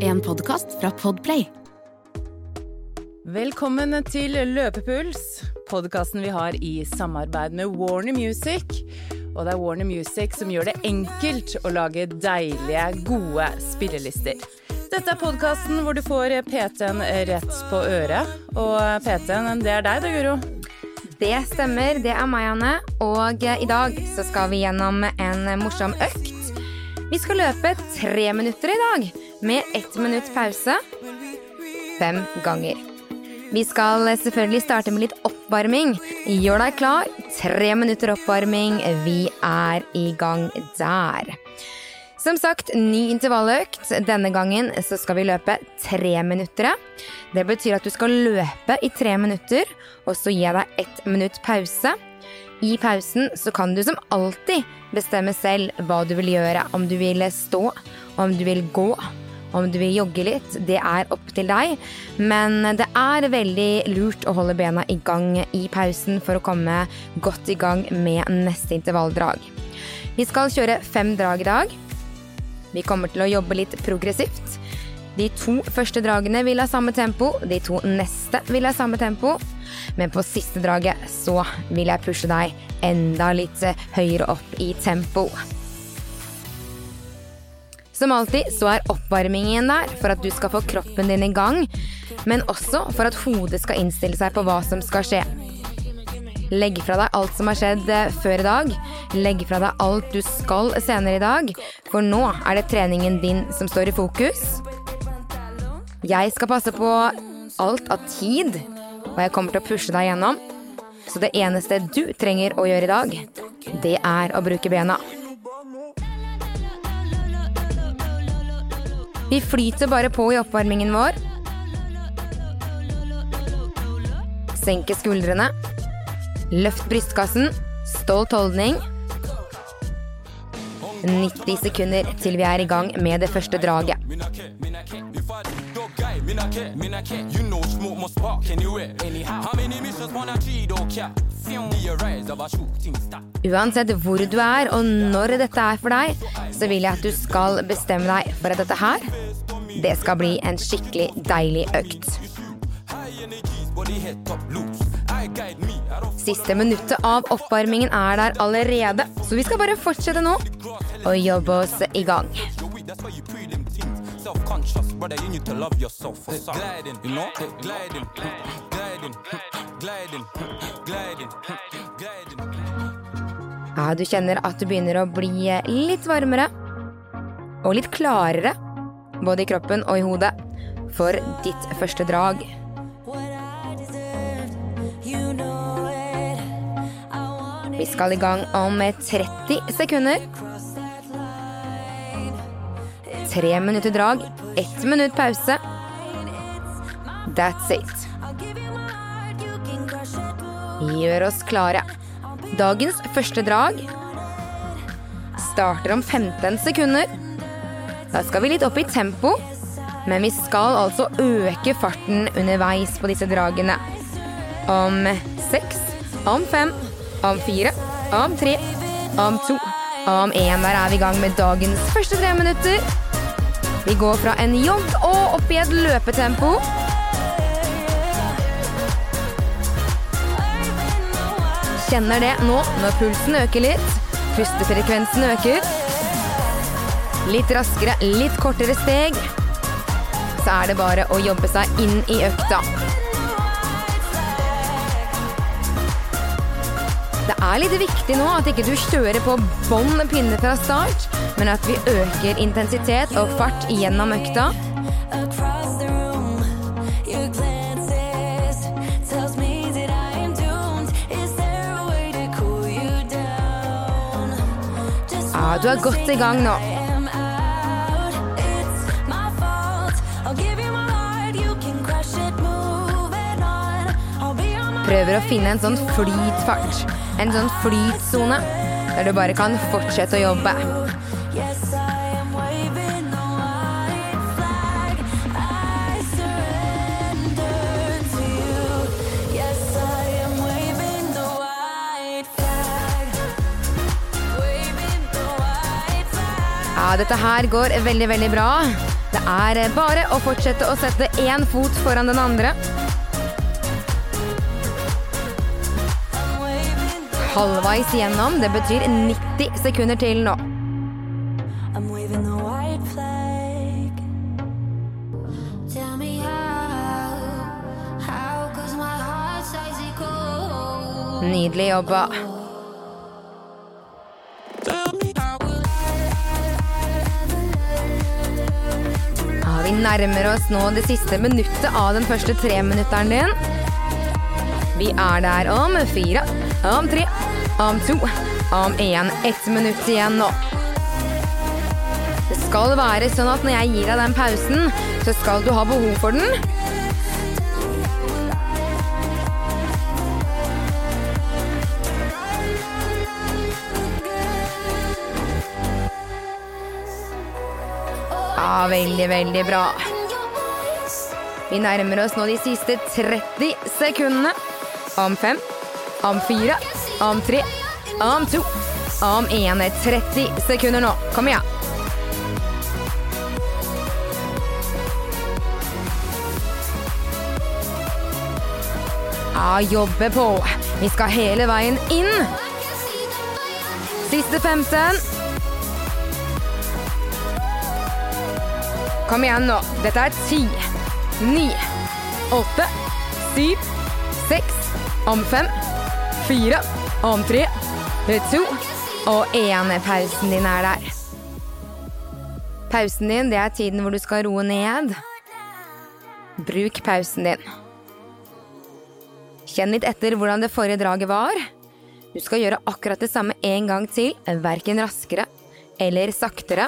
En podkast fra Podplay. Velkommen til Løpepuls, podkasten vi har i samarbeid med Warner Music. Og det er Warner Music som gjør det enkelt å lage deilige, gode spillelister. Dette er podkasten hvor du får PT-en rett på øret. Og PT-en, det er deg da, Guro? Det stemmer, det er meg, Anne. Og i dag så skal vi gjennom en morsom økt. Vi skal løpe tre minutter i dag, med ett minutt pause. Fem ganger. Vi skal selvfølgelig starte med litt oppvarming. Gjør deg klar. Tre minutter oppvarming. Vi er i gang der. Som sagt, ny intervalløkt. Denne gangen så skal vi løpe tre minutter. Det betyr at du skal løpe i tre minutter, og så gi deg ett minutt pause. I pausen så kan du som alltid bestemme selv hva du vil gjøre. Om du vil stå, om du vil gå, om du vil jogge litt. Det er opp til deg. Men det er veldig lurt å holde bena i gang i pausen for å komme godt i gang med neste intervalldrag. Vi skal kjøre fem drag i dag. Vi kommer til å jobbe litt progressivt. De to første dragene vil ha samme tempo, de to neste vil ha samme tempo. Men på siste draget så vil jeg pushe deg enda litt høyere opp i tempo. Som alltid så er oppvarmingen der for at du skal få kroppen din i gang, men også for at hodet skal innstille seg på hva som skal skje. Legg fra deg alt som har skjedd før i dag. Legg fra deg alt du skal senere i dag, for nå er det treningen din som står i fokus. Jeg skal passe på alt av tid, og jeg kommer til å pushe deg gjennom. Så det eneste du trenger å gjøre i dag, det er å bruke bena. Vi flyter bare på i oppvarmingen vår. Senke skuldrene. Løft brystkassen. Stolt holdning. 90 sekunder til vi er i gang med det første draget. Uansett hvor du er og når dette er for deg, så vil jeg at du skal bestemme deg for at dette her, det skal bli en skikkelig deilig økt. Siste minuttet av oppvarmingen er der allerede, så vi skal bare fortsette nå og jobbe oss i gang. Brother, you need to love yourself. Gliding, you know? Gliding, gliding, gliding, gliding, gliding. Ja, du kjenner at du begynner å bli litt varmere. Og litt klarere, både i kroppen og i hodet, for ditt første drag. Vi skal i gang om 30 sekunder. Tre minutter drag, ett minutt pause. That's it. Gjør oss klare. Dagens første drag starter om 15 sekunder. Da skal vi litt opp i tempo, men vi skal altså øke farten underveis på disse dragene. Om seks, om fem, om fire, om tre, om to, om én. Der er vi i gang med dagens første tre minutter. Vi går fra en jogg og opp i et løpetempo. Kjenner det nå når pulsen øker litt, pustefrekvensen øker. Litt raskere, litt kortere steg. Så er det bare å jobbe seg inn i økta. Er litt viktig nå at ikke du kjører på bånn pinne fra start, men at vi øker intensitet og fart gjennom økta. Ja, du er godt i gang nå. Prøver å finne en sånn flytfart. En sånn flytsone der du bare kan fortsette å jobbe. Ja, dette her går veldig, veldig bra. Det er bare å fortsette å sette én fot foran den andre. Halvveis igjennom. Det betyr 90 sekunder til nå. I'm waving the white flag. Tell me how, how, cause my heart's icy cold. Nydelig jobba. Ja, vi nærmer oss nå det siste minuttet av den første treminutteren din. Vi er der om fire, om tre, om to, om én. Ett minutt igjen nå. Det skal være sånn at når jeg gir deg den pausen, så skal du ha behov for den. Ja, veldig, veldig bra. Vi nærmer oss nå de siste 30 sekundene. Om fem, om fire, om tre, om to, om én. 30 sekunder nå. Kom igjen. Ja, jobbe på. Vi skal hele veien inn. Siste 15. Kom igjen nå. Dette er ti, ni, åtte, syv, seks, om fem, fire, om tre, to og én. Pausen din er der. Pausen din, det er tiden hvor du skal roe ned. Bruk pausen din. Kjenn litt etter hvordan det forrige draget var. Du skal gjøre akkurat det samme en gang til, verken raskere eller saktere.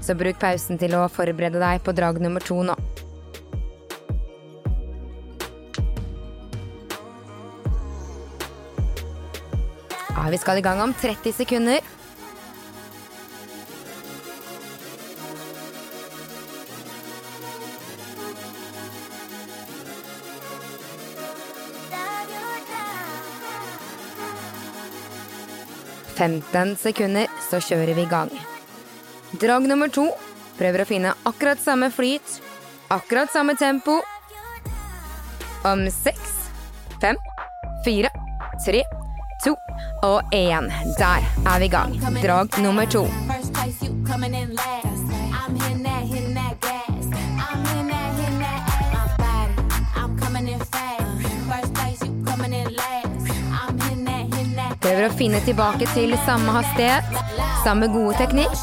Så bruk pausen til å forberede deg på drag nummer to nå. Vi skal i gang om 30 sekunder. Femten sekunder, så kjører vi i gang. Drag nummer to prøver å finne akkurat samme flyt, akkurat samme tempo. Om seks, fem, fire, tre, to og én. Der er vi i gang. Drag nummer to. Prøver å finne tilbake til samme hastighet, samme gode teknikk.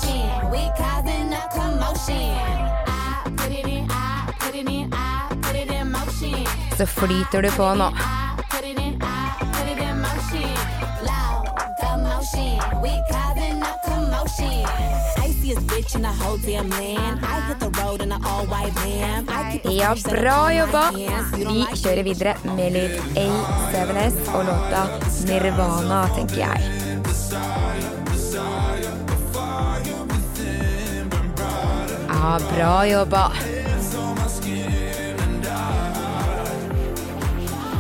Så flyter du på nå. Ja, bra jobba. Vi kjører videre med litt A7S og låta Nirvana, tenker jeg. Ja, bra jobba.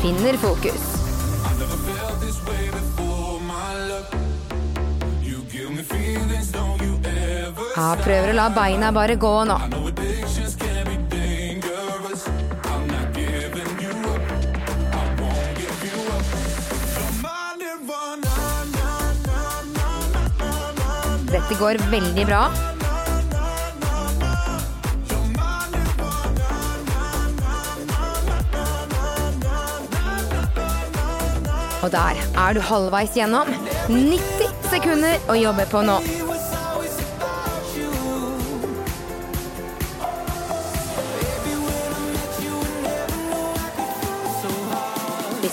Finner fokus. Ja, prøver å la beina bare gå nå. Dette går veldig bra. Og der er du halvveis gjennom. 90 sekunder å jobbe på nå.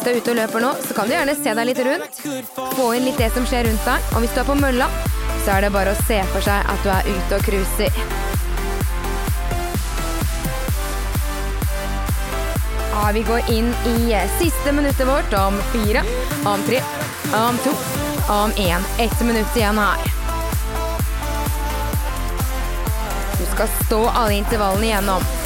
Du er ute og løper nå, så kan du gjerne se deg litt rundt. Få inn litt det som skjer rundt deg. Og hvis du er på mølla, så er det bare å se for seg at du er ute og cruiser. Ja, vi går inn i siste minuttet vårt om fire, om tre, om to, om én. Ett minutt igjen her. Du skal stå alle intervallene igjennom.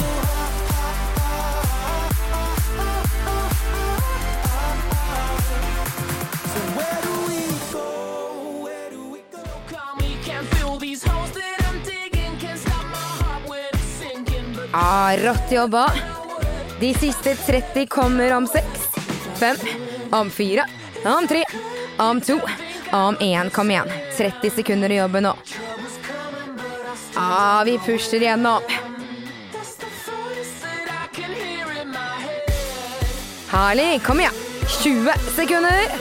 Ah, rått jobba. De siste 30 kommer om seks, fem, om fire, om tre, om to, om én. Kom igjen. 30 sekunder å jobbe nå. Ah, vi pusher gjennom. Herlig. Kom igjen. 20 sekunder.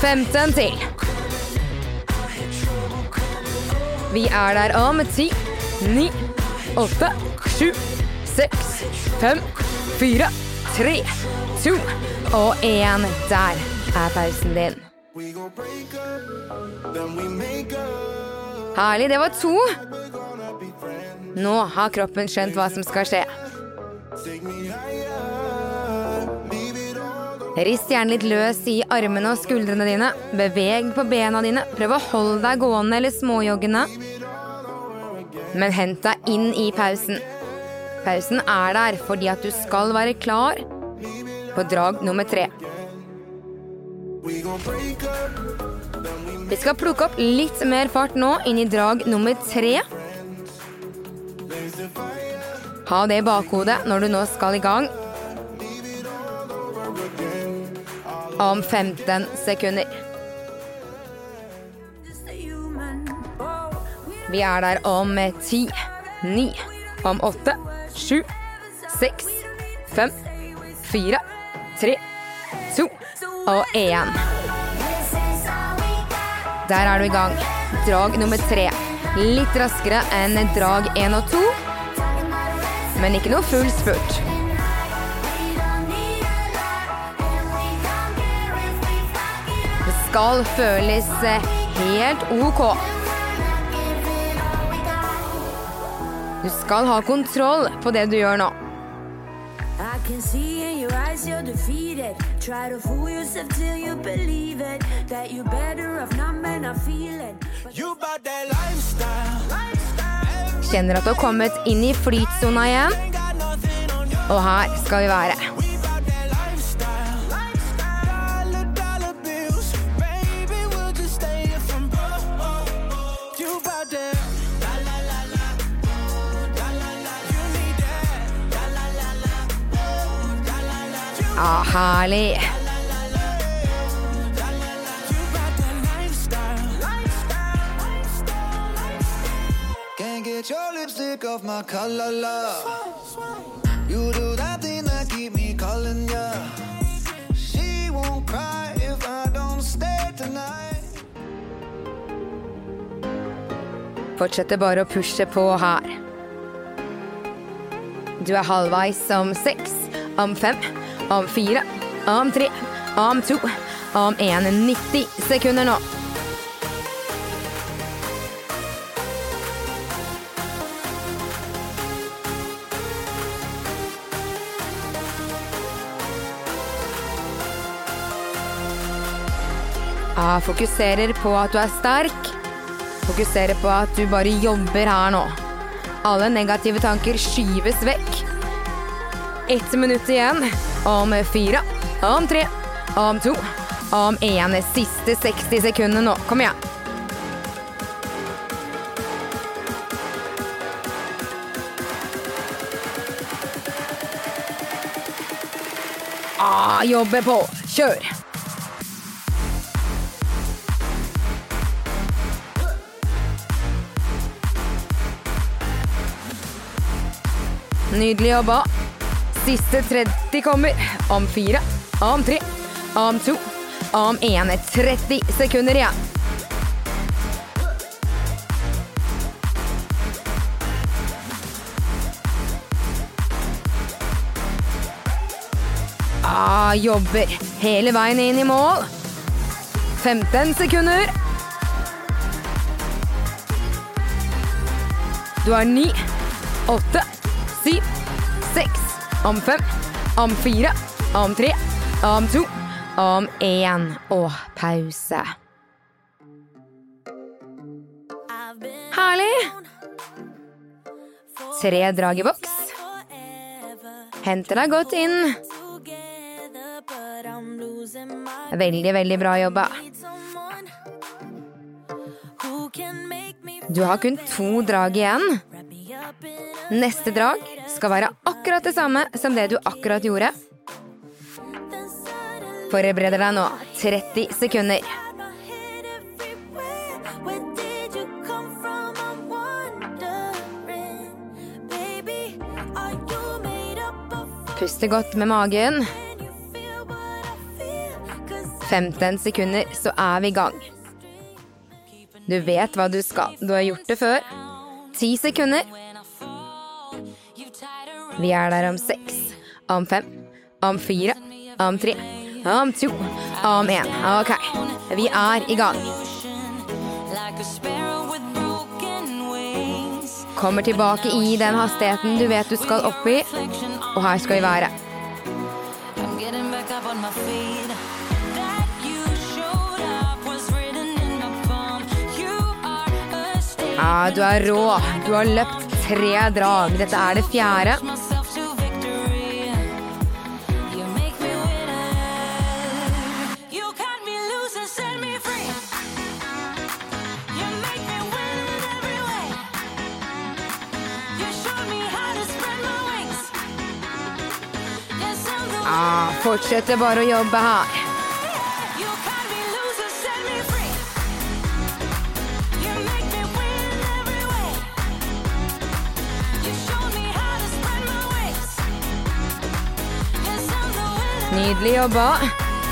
15 til. Vi er der om 10, 9, 8, 7, 6, 5, 4, 3, 2 og 1. Der er pausen din. Herlig. Det var to. Nå har kroppen skjønt hva som skal skje. Rist gjerne litt løs i armene og skuldrene dine. Beveg på bena dine. Prøv å holde deg gående eller småjoggende. Men hent deg inn i pausen. Pausen er der fordi at du skal være klar på drag nummer tre. Vi skal plukke opp litt mer fart nå inn i drag nummer tre. Ha det i bakhodet når du nå skal i gang. Om 15 sekunder. Vi er der om ti, ni, om 8, 7, 6, 5, 4, 3, 2 og én. Der er du i gang. Drag nummer tre. Litt raskere enn drag én og to, men ikke noe full spurt. Skal føles eh, helt ok. Du skal ha kontroll på det du gjør nå. I can see in your eyes you're defeated. Try to fool yourself till you believe it. That you're better off not men not feeling. You about that lifestyle. lifestyle. Kjenner at du har kommet inn i flytsona igjen. Og her skal vi være. Ja, herlig. about that lifestyle. lifestyle. Can't get your lipstick off my collar, love. You do that thing that keep me calling ya. She won't cry if I don't stay tonight. Fortsetter bare å pushe på her. Du er halvveis om seks, om fem, om fire, om tre, om to, om en 90 sekunder nå. Ja, fokuserer på at du er sterk. Fokuserer på at du bare jobber her nå. Alle negative tanker skyves vekk. Ett minutt igjen. Om fire, om tre, om to, om én. Siste 60 sekunder nå. Kom igjen. Ah, jobbe på. Kjør. Nydelig jobba. Siste 30 kommer. Om fire, om tre, om to, om én. 30 sekunder igjen. Ah, jobber hele veien inn i mål. 15 sekunder. Du har ni, åtte, syv, om fem, om fire, om tre, om to, om én. Og pause. Herlig! Tre drag i boks. Henter deg godt inn. Veldig, veldig bra jobba. Du har kun to drag igjen. Neste drag skal være akkurat det samme som det du akkurat gjorde. Forbereder deg nå. 30 sekunder. Puste godt med magen. 15 sekunder, så er vi i gang. Du vet hva du skal. Du har gjort det før. 10 sekunder. Vi er der om seks, om fem, om fire, om tre, om to, om én. Ok, vi er i gang. Kommer tilbake i den hastigheten du vet du skal opp i, og her skal vi være. Ja, du er rå. Du har løpt tre drag. Dette er det fjerde. Fortsetter bare å jobbe her. Nydelig jobba.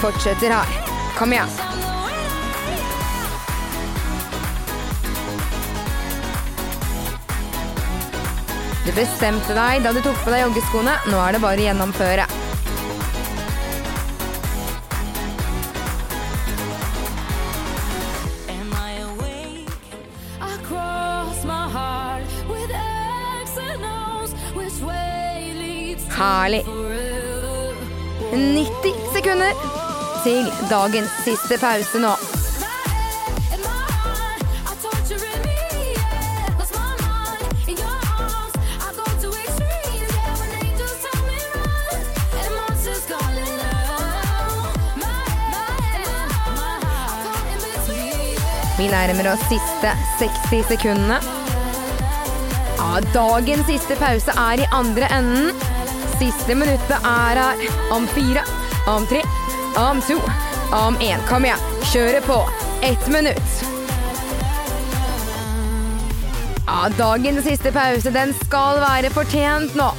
Fortsetter her. Kom igjen. Du bestemte deg da du tok på deg joggeskoene. Nå er det bare å gjennomføre. Herlig. 90 sekunder til dagens siste pause nå. Vi nærmer oss siste 60 sekundene. Ja, dagens siste pause er i andre enden. Siste minuttet er her. Om fire, om tre, om to, om én. Kom igjen, kjøre på. Ett minutt. Ja, dagens siste pause, den skal være fortjent nå.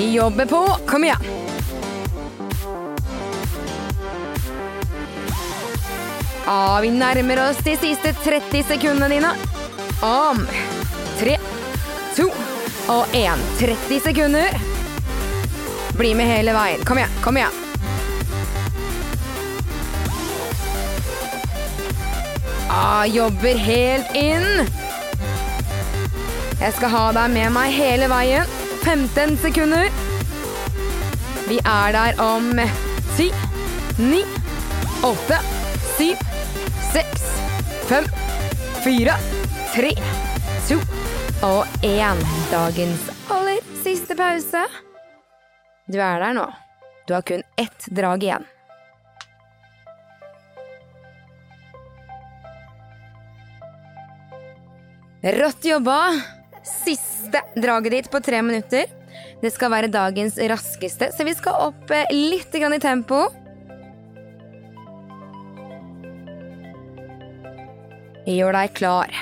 Jobbe på. Kom igjen. Ja, vi nærmer oss de siste 30 sekundene dine. Om tre, to og én. 30 sekunder. Bli med hele veien. Kom igjen, kom igjen. Ah, jobber helt inn. Jeg skal ha deg med meg hele veien. 15 sekunder. Vi er der om ti, ni, åtte, syv, seks, fem, fire, tre, to og én. Dagens aller siste pause. Du er der nå. Du har kun ett drag igjen. Rått jobba! Siste draget ditt på tre minutter. Det skal være dagens raskeste, så vi skal opp eh, litt i tempo. Gjør deg klar.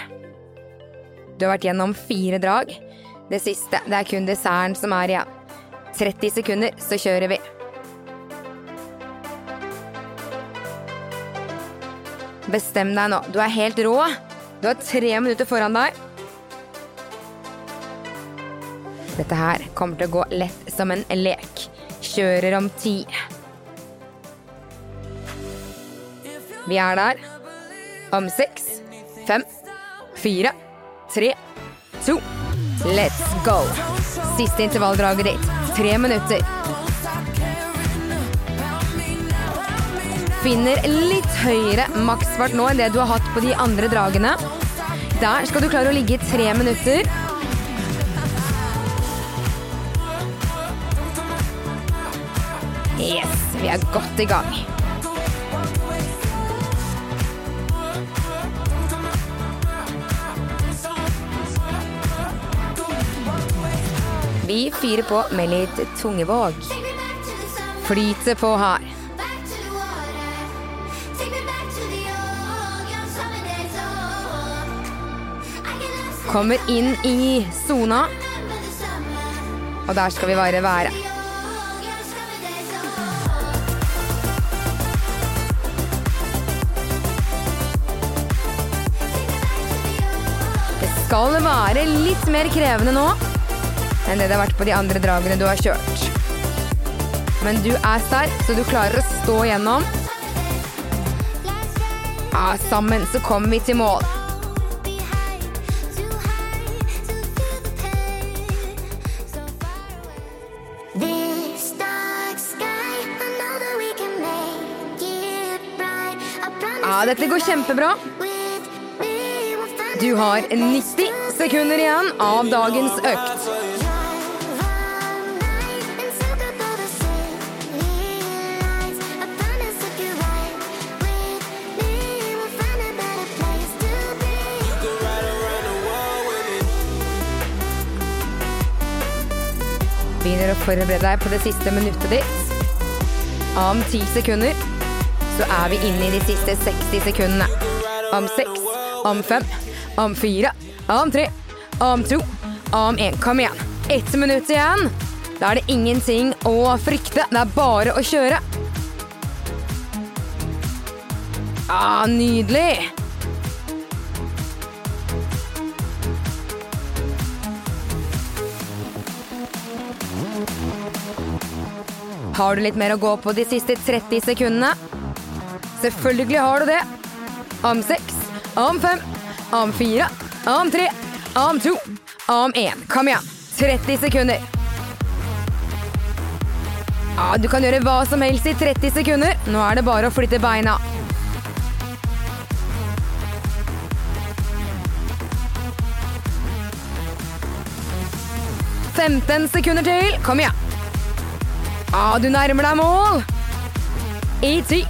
Du har vært gjennom fire drag. Det siste, det er kun desserten som er igjen. 30 sekunder, så kjører vi. Bestem deg nå. Du er helt rå. Du har tre minutter foran deg. Dette her kommer til å gå lett som en lek. Kjører om ti. Vi er der. Om seks, fem, fire, tre, to. Let's go. Siste intervalldraget ditt. Tre minutter. Finner litt høyere maksfart nå enn det du har hatt på de andre dragene. Der skal du klare å ligge i tre minutter. Yes, vi er godt i gang. Vi fyrer på med litt tungevåg. Flyter på her. Kommer inn i sona, og der skal vi bare være. Det skal være litt mer krevende nå enn det det har vært på de andre dragene du har kjørt. Men du er sterk, så du klarer å stå gjennom. Ja, sammen så kommer vi til mål. Ja, dette går kjempebra. Du har 90 sekunder igjen av dagens økt. Begynner å forberede deg på det siste minuttet ditt. Om ti sekunder så er vi inne i de siste 60 sekundene. Om 6, om 5, om 4, om 3, om 2, om 1. Kom igjen. Ett minutt igjen. Da er det ingenting å frykte. Det er bare å kjøre. Ah, nydelig! Har du litt mer å gå på de siste 30 sekundene? Selvfølgelig har du det. Om seks, om fem, om fire, om tre, om to, om én. Kom igjen. 30 sekunder. Ja, du kan gjøre hva som helst i 30 sekunder. Nå er det bare å flytte beina. Femten sekunder til. Kom igjen. Ja, du nærmer deg mål. I ti,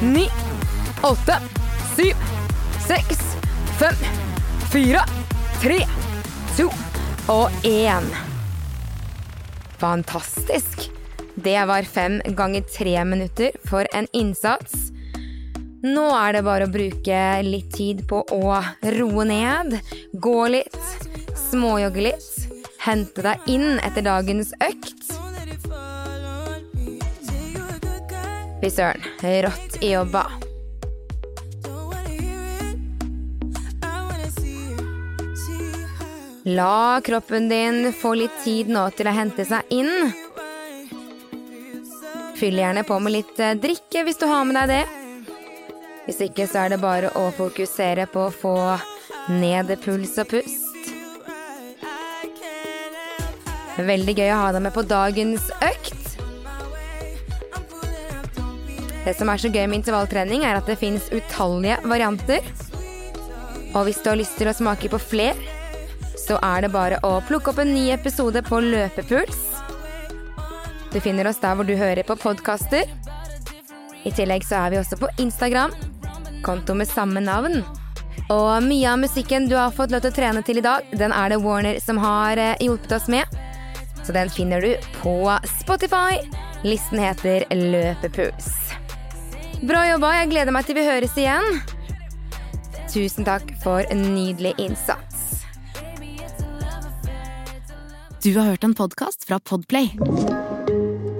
ni, åtte, syv, seks, fem, fire, tre, to og én. Fantastisk. Det var fem ganger tre minutter for en innsats. Nå er det bare å bruke litt tid på å roe ned, gå litt, småjogge litt, hente deg inn etter dagens økt. Fy søren, rått i jobba. La kroppen din få litt tid nå til å hente seg inn. Fyll gjerne på med litt eh, drikke hvis du har med deg det. Hvis ikke så er det bare å fokusere på å få ned puls og pust. Veldig gøy å ha deg med på dagens økt. Det som er så gøy med intervalltrening, er at det finnes utallige varianter. Og hvis du har lyst til å smake på fler, så er det bare å plukke opp en ny episode på Løpepuls. Du finner oss der hvor du hører på podkaster. I tillegg så er vi også på Instagram, konto med samme navn. Og mye av musikken du har fått lov til å trene til i dag, den er det Warner som har eh, hjulpet oss med. Så den finner du på Spotify. Listen heter Løpepuls. Bra jobba, jeg gleder meg til vi høres igjen. Tusen takk for en nydelig innsats. Du har hørt en podkast fra Podplay.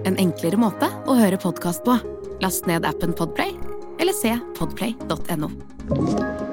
En enklere måte å høre podkast på. Last ned appen Podplay, eller se podplay.no.